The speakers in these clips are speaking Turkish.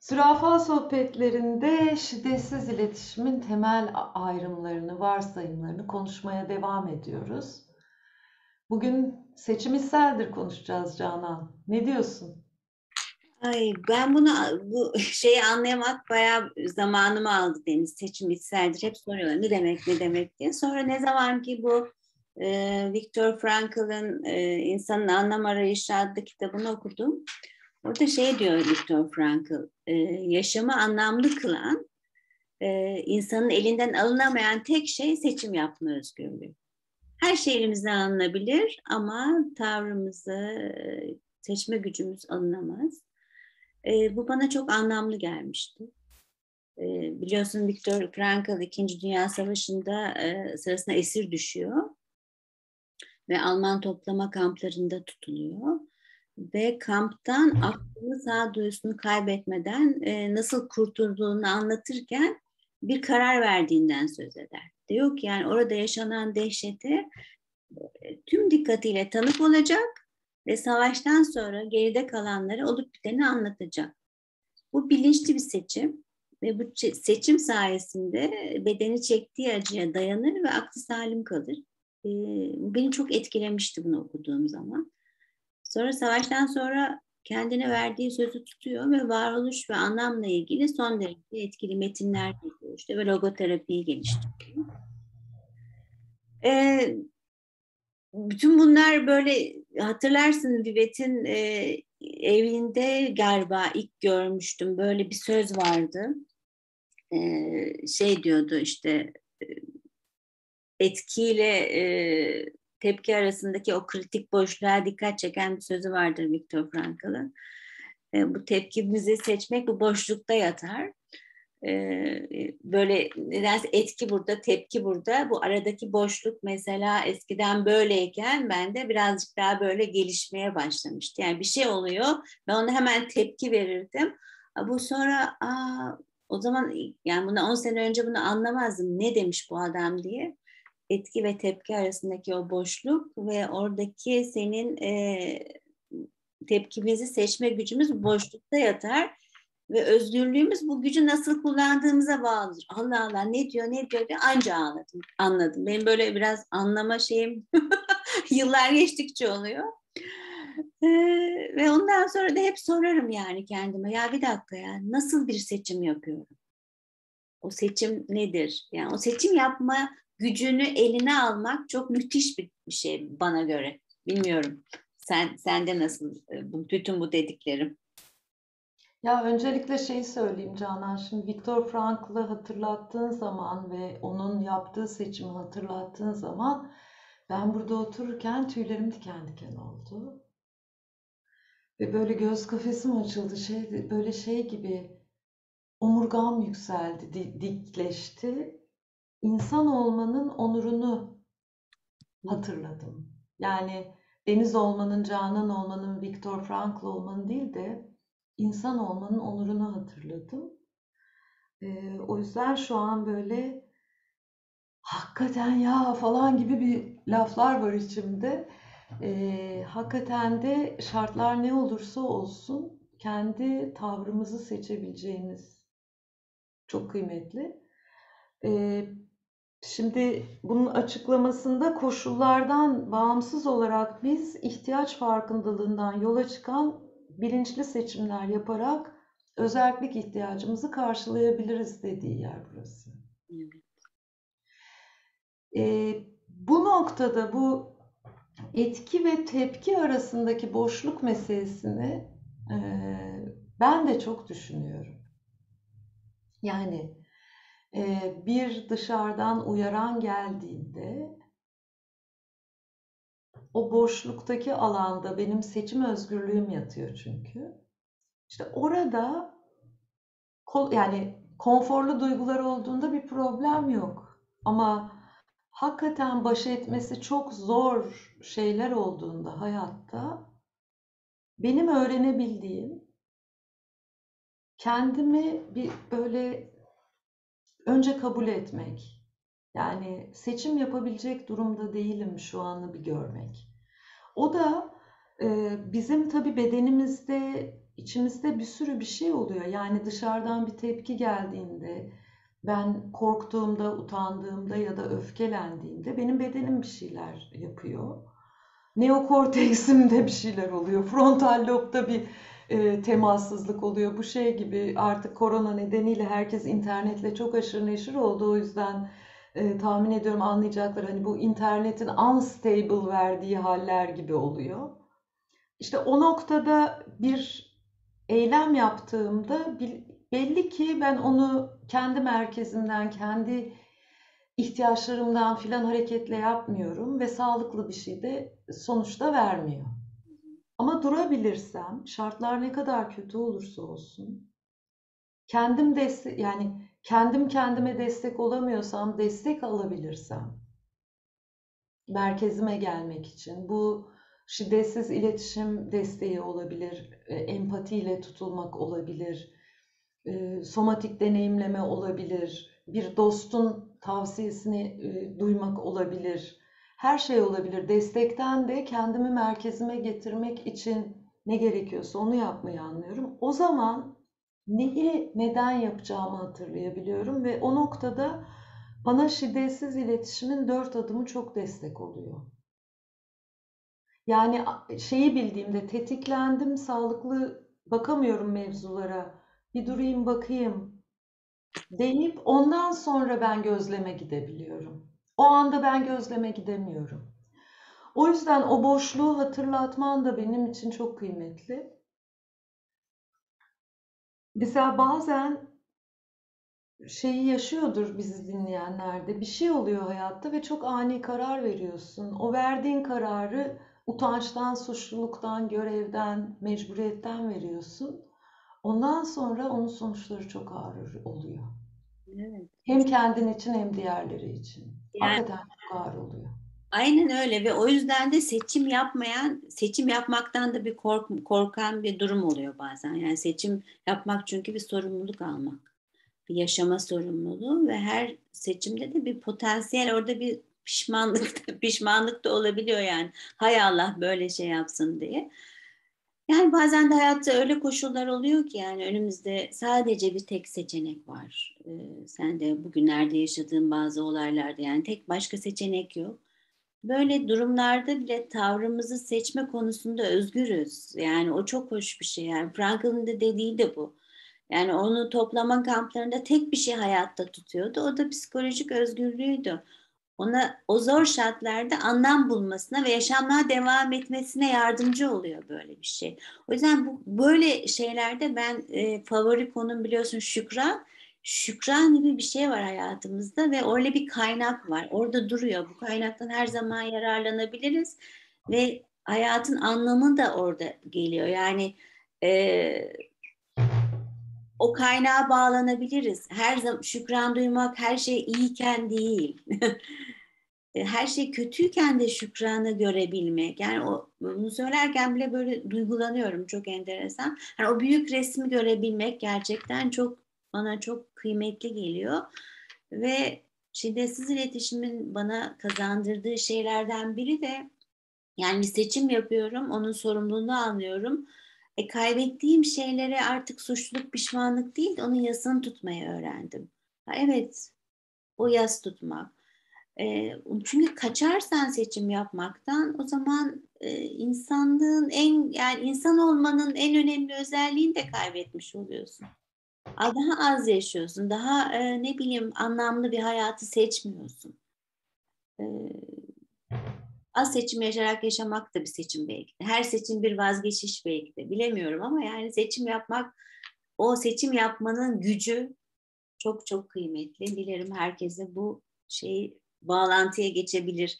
Zürafa sohbetlerinde şiddetsiz iletişimin temel ayrımlarını, varsayımlarını konuşmaya devam ediyoruz. Bugün seçim hisseldir konuşacağız Canan. Ne diyorsun? Ay ben bunu bu şeyi anlayamak bayağı zamanımı aldı Deniz. Seçim hisseldir. Hep soruyorlar ne demek ne demek diye. Sonra ne zaman ki bu e, Viktor Frankl'ın e, İnsanın Anlam Arayışı adlı kitabını okudum. Orada şey diyor Viktor Frankl, e, yaşamı anlamlı kılan, e, insanın elinden alınamayan tek şey seçim yapma özgürlüğü. Her şey elimizden alınabilir ama tavrımızı, seçme gücümüz alınamaz. E, bu bana çok anlamlı gelmişti. E, biliyorsun Viktor Frankl İkinci Dünya Savaşı'nda e, sırasında esir düşüyor ve Alman toplama kamplarında tutuluyor ve kamptan aklını sağduyusunu kaybetmeden e, nasıl kurtulduğunu anlatırken bir karar verdiğinden söz eder. Diyor ki yani orada yaşanan dehşete e, tüm dikkatiyle tanık olacak ve savaştan sonra geride kalanları olup biteni anlatacak. Bu bilinçli bir seçim ve bu seçim sayesinde bedeni çektiği acıya dayanır ve aklı salim kalır. E, beni çok etkilemişti bunu okuduğum zaman. Sonra savaştan sonra kendine verdiği sözü tutuyor ve varoluş ve anlamla ilgili son derece etkili metinler yazıyor. İşte ve logoterapiyi geliştiriyor. Ee, bütün bunlar böyle hatırlarsın Vivet'in e, evinde galiba ilk görmüştüm. Böyle bir söz vardı. Ee, şey diyordu işte e, etkiyle e, tepki arasındaki o kritik boşluğa dikkat çeken bir sözü vardır Viktor Frankl'ın. E, bu tepkimizi seçmek bu boşlukta yatar. E, böyle nedense etki burada, tepki burada. Bu aradaki boşluk mesela eskiden böyleyken ben de birazcık daha böyle gelişmeye başlamıştı. Yani bir şey oluyor ve ona hemen tepki verirdim. Bu sonra aa, o zaman yani bunu 10 sene önce bunu anlamazdım. Ne demiş bu adam diye etki ve tepki arasındaki o boşluk ve oradaki senin e, tepkimizi seçme gücümüz boşlukta yatar ve özgürlüğümüz bu gücü nasıl kullandığımıza bağlıdır. Allah Allah ne diyor ne diyor diye anca anladım. Anladım. Benim böyle biraz anlama şeyim yıllar geçtikçe oluyor. Ee, ve ondan sonra da hep sorarım yani kendime ya bir dakika ya nasıl bir seçim yapıyorum? O seçim nedir? Yani o seçim yapma gücünü eline almak çok müthiş bir, şey bana göre. Bilmiyorum. Sen sende nasıl e, bütün bu dediklerim? Ya öncelikle şeyi söyleyeyim Canan. Şimdi Viktor Frankl'ı hatırlattığın zaman ve onun yaptığı seçimi hatırlattığın zaman ben burada otururken tüylerim diken diken oldu. Ve böyle göz kafesim açıldı. Şey, böyle şey gibi omurgam yükseldi, dikleşti insan olmanın onurunu hatırladım. Yani deniz olmanın, canan olmanın, Viktor Frankl olmanın değil de insan olmanın onurunu hatırladım. Ee, o yüzden şu an böyle hakikaten ya falan gibi bir laflar var içimde. Ee, hakikaten de şartlar ne olursa olsun kendi tavrımızı seçebileceğimiz çok kıymetli. Ee, Şimdi bunun açıklamasında koşullardan bağımsız olarak biz ihtiyaç farkındalığından yola çıkan bilinçli seçimler yaparak özellik ihtiyacımızı karşılayabiliriz dediği yer burası. Ee, bu noktada bu etki ve tepki arasındaki boşluk meselesini e, ben de çok düşünüyorum. Yani bir dışarıdan uyaran geldiğinde o boşluktaki alanda benim seçim özgürlüğüm yatıyor çünkü. İşte orada yani konforlu duygular olduğunda bir problem yok. Ama hakikaten baş etmesi çok zor şeyler olduğunda hayatta benim öğrenebildiğim kendimi bir böyle önce kabul etmek. Yani seçim yapabilecek durumda değilim şu anı bir görmek. O da Ee, bizim tabii bedenimizde, içimizde bir sürü bir şey oluyor. Yani dışarıdan bir tepki geldiğinde, ben korktuğumda, utandığımda ya da öfkelendiğimde benim bedenim bir şeyler yapıyor. Neokorteksimde bir şeyler oluyor. Frontal lobda bir e, temassızlık oluyor. Bu şey gibi artık korona nedeniyle herkes internetle çok aşırı neşir oldu. O yüzden e, tahmin ediyorum anlayacaklar. Hani bu internetin unstable verdiği haller gibi oluyor. İşte o noktada bir eylem yaptığımda belli ki ben onu kendi merkezimden, kendi ihtiyaçlarımdan filan hareketle yapmıyorum ve sağlıklı bir şey de sonuçta vermiyor. Ama durabilirsem, şartlar ne kadar kötü olursa olsun, kendim destek yani kendim kendime destek olamıyorsam, destek alabilirsem merkezime gelmek için bu şiddetsiz iletişim desteği olabilir, e, empatiyle tutulmak olabilir, e, somatik deneyimleme olabilir, bir dostun tavsiyesini e, duymak olabilir. Her şey olabilir. Destekten de kendimi merkezime getirmek için ne gerekiyorsa onu yapmayı anlıyorum. O zaman neyi neden yapacağımı hatırlayabiliyorum ve o noktada bana şiddetsiz iletişimin dört adımı çok destek oluyor. Yani şeyi bildiğimde tetiklendim, sağlıklı bakamıyorum mevzulara. Bir durayım bakayım deyip ondan sonra ben gözleme gidebiliyorum. O anda ben gözleme gidemiyorum. O yüzden o boşluğu hatırlatman da benim için çok kıymetli. Mesela bazen şeyi yaşıyordur bizi dinleyenlerde. Bir şey oluyor hayatta ve çok ani karar veriyorsun. O verdiğin kararı utançtan, suçluluktan, görevden, mecburiyetten veriyorsun. Ondan sonra onun sonuçları çok ağır oluyor. Evet. Hem kendin için hem diğerleri için. Yani, Hakikaten çok ağır oluyor. Aynen öyle ve o yüzden de seçim yapmayan, seçim yapmaktan da bir kork, korkan bir durum oluyor bazen. Yani seçim yapmak çünkü bir sorumluluk almak. Bir yaşama sorumluluğu ve her seçimde de bir potansiyel orada bir pişmanlık pişmanlık da olabiliyor yani. Hay Allah böyle şey yapsın diye. Yani bazen de hayatta öyle koşullar oluyor ki yani önümüzde sadece bir tek seçenek var. Ee, sen de bugünlerde yaşadığın bazı olaylarda yani tek başka seçenek yok. Böyle durumlarda bile tavrımızı seçme konusunda özgürüz. Yani o çok hoş bir şey. Yani Frankl'ın da dediği de bu. Yani onu toplama kamplarında tek bir şey hayatta tutuyordu. O da psikolojik özgürlüğüydü ona o zor şartlarda anlam bulmasına ve yaşamına devam etmesine yardımcı oluyor böyle bir şey. O yüzden bu böyle şeylerde ben e, favori konum biliyorsun şükran. Şükran gibi bir şey var hayatımızda ve öyle bir kaynak var. Orada duruyor. Bu kaynaktan her zaman yararlanabiliriz ve hayatın anlamı da orada geliyor. Yani e, o kaynağa bağlanabiliriz. Her zaman şükran duymak her şey iyiyken değil. E, her şey kötüyken de şükranı görebilmek. Yani o bunu söylerken bile böyle duygulanıyorum. Çok enteresan. Yani o büyük resmi görebilmek gerçekten çok bana çok kıymetli geliyor. Ve şiddetsiz iletişimin bana kazandırdığı şeylerden biri de yani seçim yapıyorum, onun sorumluluğunu anlıyorum. E, kaybettiğim şeylere artık suçluluk, pişmanlık değil, onun yasını tutmayı öğrendim. Ha, evet, o yas tutmak. E, çünkü kaçarsan seçim yapmaktan o zaman e, insanlığın en yani insan olmanın en önemli özelliğini de kaybetmiş oluyorsun. Daha az yaşıyorsun, daha e, ne bileyim anlamlı bir hayatı seçmiyorsun. E, az seçim yaşarak yaşamak da bir seçim belki de. Her seçim bir vazgeçiş belki de. Bilemiyorum ama yani seçim yapmak, o seçim yapmanın gücü çok çok kıymetli. Dilerim herkese bu şeyi bağlantıya geçebilir.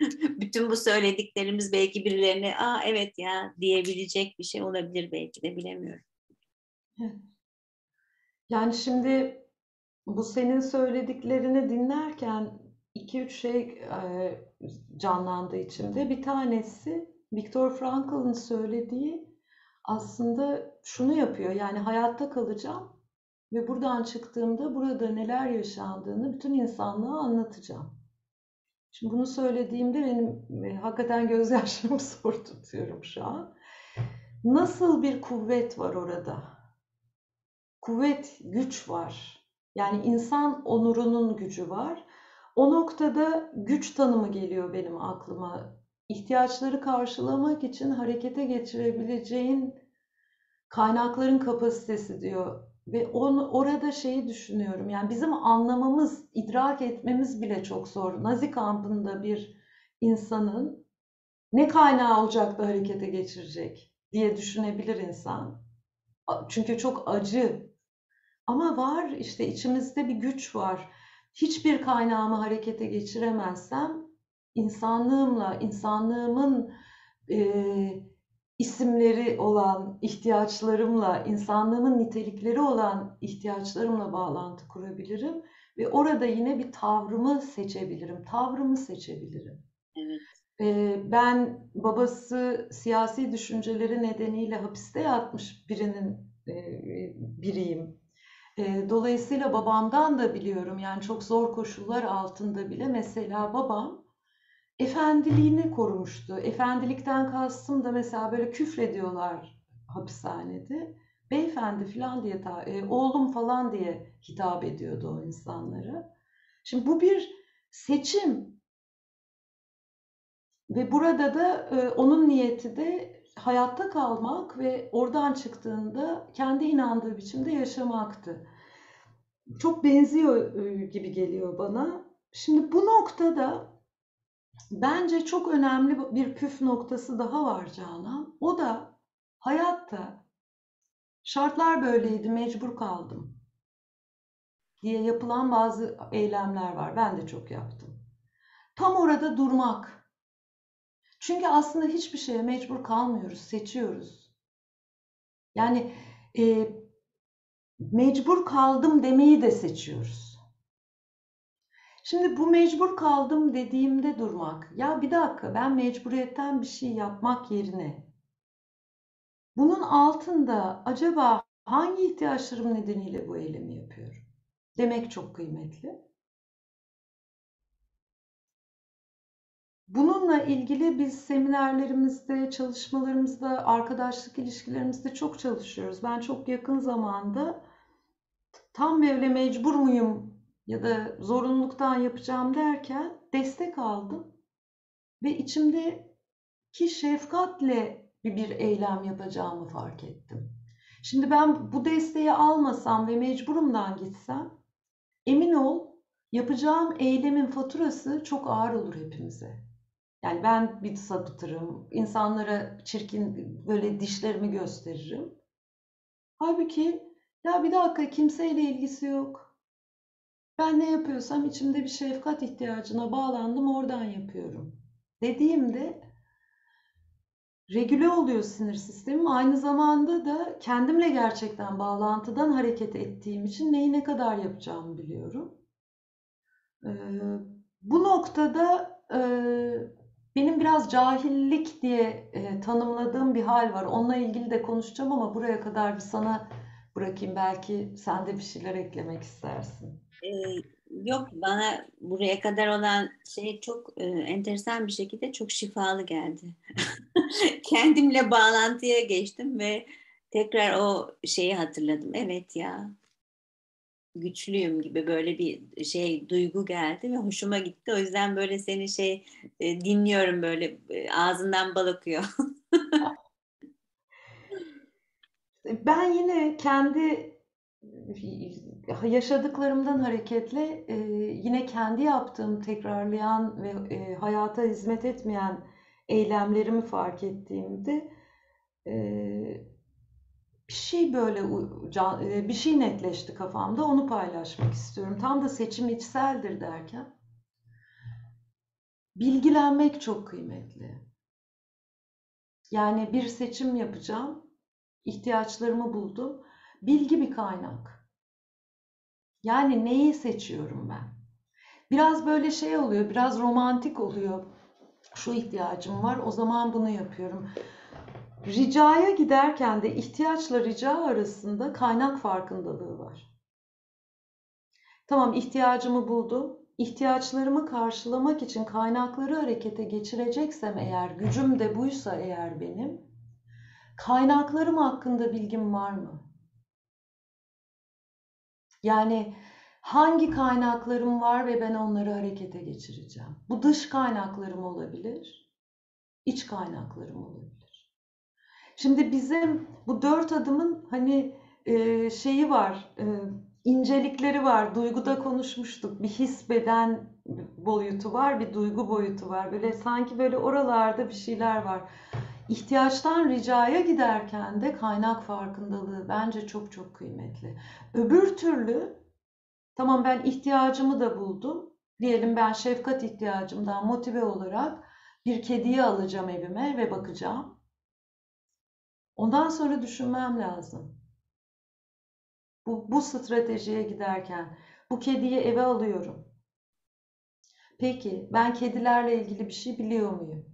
Bütün bu söylediklerimiz belki birilerine aa evet ya diyebilecek bir şey olabilir belki de bilemiyorum. Yani şimdi bu senin söylediklerini dinlerken iki üç şey canlandı içimde. Bir tanesi Viktor Frankl'ın söylediği aslında şunu yapıyor. Yani hayatta kalacağım ve buradan çıktığımda burada neler yaşandığını bütün insanlığa anlatacağım. Şimdi bunu söylediğimde benim e, hakikaten gözyaşlarımı zor tutuyorum şu an. Nasıl bir kuvvet var orada? Kuvvet, güç var. Yani insan onurunun gücü var. O noktada güç tanımı geliyor benim aklıma. İhtiyaçları karşılamak için harekete geçirebileceğin kaynakların kapasitesi diyor. Ve onu, orada şeyi düşünüyorum. Yani bizim anlamamız, idrak etmemiz bile çok zor. Nazi kampında bir insanın ne kaynağı olacak da harekete geçirecek diye düşünebilir insan. Çünkü çok acı. Ama var işte içimizde bir güç var. Hiçbir kaynağımı harekete geçiremezsem insanlığımla, insanlığımın e, isimleri olan ihtiyaçlarımla, insanlığımın nitelikleri olan ihtiyaçlarımla bağlantı kurabilirim ve orada yine bir tavrımı seçebilirim, tavrımı seçebilirim. Evet. Ee, ben babası siyasi düşünceleri nedeniyle hapiste yatmış birinin e, biriyim. Dolayısıyla babamdan da biliyorum yani çok zor koşullar altında bile mesela babam efendiliğini korumuştu. Efendilikten kastım da mesela böyle küfrediyorlar hapishanede. Beyefendi falan diye, e, oğlum falan diye hitap ediyordu o insanlara. Şimdi bu bir seçim. Ve burada da onun niyeti de hayatta kalmak ve oradan çıktığında kendi inandığı biçimde yaşamaktı. Çok benziyor e, gibi geliyor bana. Şimdi bu noktada Bence çok önemli bir püf noktası daha var Canan. O da hayatta şartlar böyleydi, mecbur kaldım diye yapılan bazı eylemler var. Ben de çok yaptım. Tam orada durmak. Çünkü aslında hiçbir şeye mecbur kalmıyoruz, seçiyoruz. Yani e, mecbur kaldım demeyi de seçiyoruz. Şimdi bu mecbur kaldım dediğimde durmak. Ya bir dakika ben mecburiyetten bir şey yapmak yerine bunun altında acaba hangi ihtiyaçlarım nedeniyle bu eylemi yapıyorum? Demek çok kıymetli. Bununla ilgili biz seminerlerimizde, çalışmalarımızda, arkadaşlık ilişkilerimizde çok çalışıyoruz. Ben çok yakın zamanda tam böyle mecbur muyum ya da zorunluluktan yapacağım derken destek aldım ve içimdeki şefkatle bir eylem yapacağımı fark ettim. Şimdi ben bu desteği almasam ve mecburumdan gitsem emin ol yapacağım eylemin faturası çok ağır olur hepimize. Yani ben bir sapıtırım, insanlara çirkin böyle dişlerimi gösteririm. Halbuki ya bir dakika kimseyle ilgisi yok. Ben ne yapıyorsam içimde bir şefkat ihtiyacına bağlandım, oradan yapıyorum. Dediğimde regüle oluyor sinir sistemim. Aynı zamanda da kendimle gerçekten bağlantıdan hareket ettiğim için neyi ne kadar yapacağımı biliyorum. Ee, bu noktada e, benim biraz cahillik diye e, tanımladığım bir hal var. Onunla ilgili de konuşacağım ama buraya kadar bir sana bırakayım. Belki sen de bir şeyler eklemek istersin. Ee, yok bana buraya kadar olan şey çok e, enteresan bir şekilde çok şifalı geldi. Kendimle bağlantıya geçtim ve tekrar o şeyi hatırladım. Evet ya güçlüyüm gibi böyle bir şey duygu geldi ve hoşuma gitti. O yüzden böyle seni şey e, dinliyorum böyle e, ağzından bal akıyor. ben yine kendi yaşadıklarımdan hareketle e, yine kendi yaptığım tekrarlayan ve e, hayata hizmet etmeyen eylemlerimi fark ettiğimde e, bir şey böyle bir şey netleşti kafamda onu paylaşmak istiyorum. Tam da seçim içseldir derken bilgilenmek çok kıymetli. Yani bir seçim yapacağım, ihtiyaçlarımı buldum. Bilgi bir kaynak. Yani neyi seçiyorum ben? Biraz böyle şey oluyor, biraz romantik oluyor. Şu ihtiyacım var, o zaman bunu yapıyorum. Ricaya giderken de ihtiyaçla rica arasında kaynak farkındalığı var. Tamam ihtiyacımı buldum. ihtiyaçlarımı karşılamak için kaynakları harekete geçireceksem eğer, gücüm de buysa eğer benim, kaynaklarım hakkında bilgim var mı? Yani hangi kaynaklarım var ve ben onları harekete geçireceğim? Bu dış kaynaklarım olabilir, iç kaynaklarım olabilir. Şimdi bizim bu dört adımın hani e, şeyi var, e, incelikleri var. Duyguda konuşmuştuk. Bir his beden boyutu var, bir duygu boyutu var. Böyle sanki böyle oralarda bir şeyler var. İhtiyaçtan ricaya giderken de kaynak farkındalığı bence çok çok kıymetli. Öbür türlü tamam ben ihtiyacımı da buldum. Diyelim ben şefkat ihtiyacımdan motive olarak bir kediyi alacağım evime ve bakacağım. Ondan sonra düşünmem lazım. Bu, bu stratejiye giderken bu kediyi eve alıyorum. Peki ben kedilerle ilgili bir şey biliyor muyum?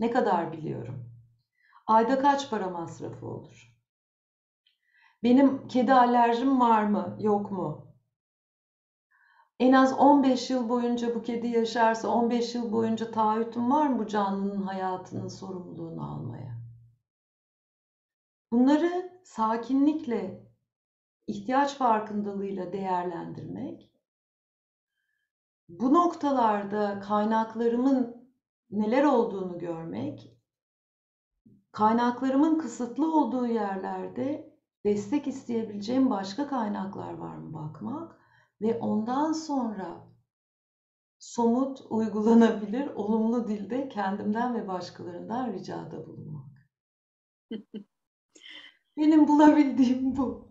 Ne kadar biliyorum? Ayda kaç para masrafı olur? Benim kedi alerjim var mı, yok mu? En az 15 yıl boyunca bu kedi yaşarsa 15 yıl boyunca taahhütüm var mı bu canlının hayatının sorumluluğunu almaya? Bunları sakinlikle, ihtiyaç farkındalığıyla değerlendirmek, bu noktalarda kaynaklarımın neler olduğunu görmek, kaynaklarımın kısıtlı olduğu yerlerde destek isteyebileceğim başka kaynaklar var mı bakmak ve ondan sonra somut, uygulanabilir, olumlu dilde kendimden ve başkalarından ricada bulunmak. Benim bulabildiğim bu.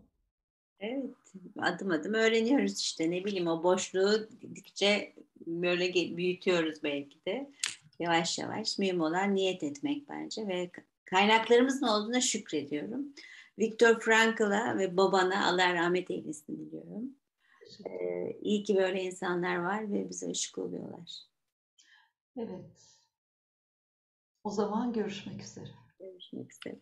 Evet, adım adım öğreniyoruz işte. Ne bileyim o boşluğu gittikçe böyle büyütüyoruz belki de. Yavaş yavaş mühim olan niyet etmek bence ve kaynaklarımızın olduğuna şükrediyorum. Viktor Frankl'a ve babana Allah rahmet eylesin diliyorum. Ee, iyi ki böyle insanlar var ve bize ışık oluyorlar. Evet. O zaman görüşmek üzere. Görüşmek üzere.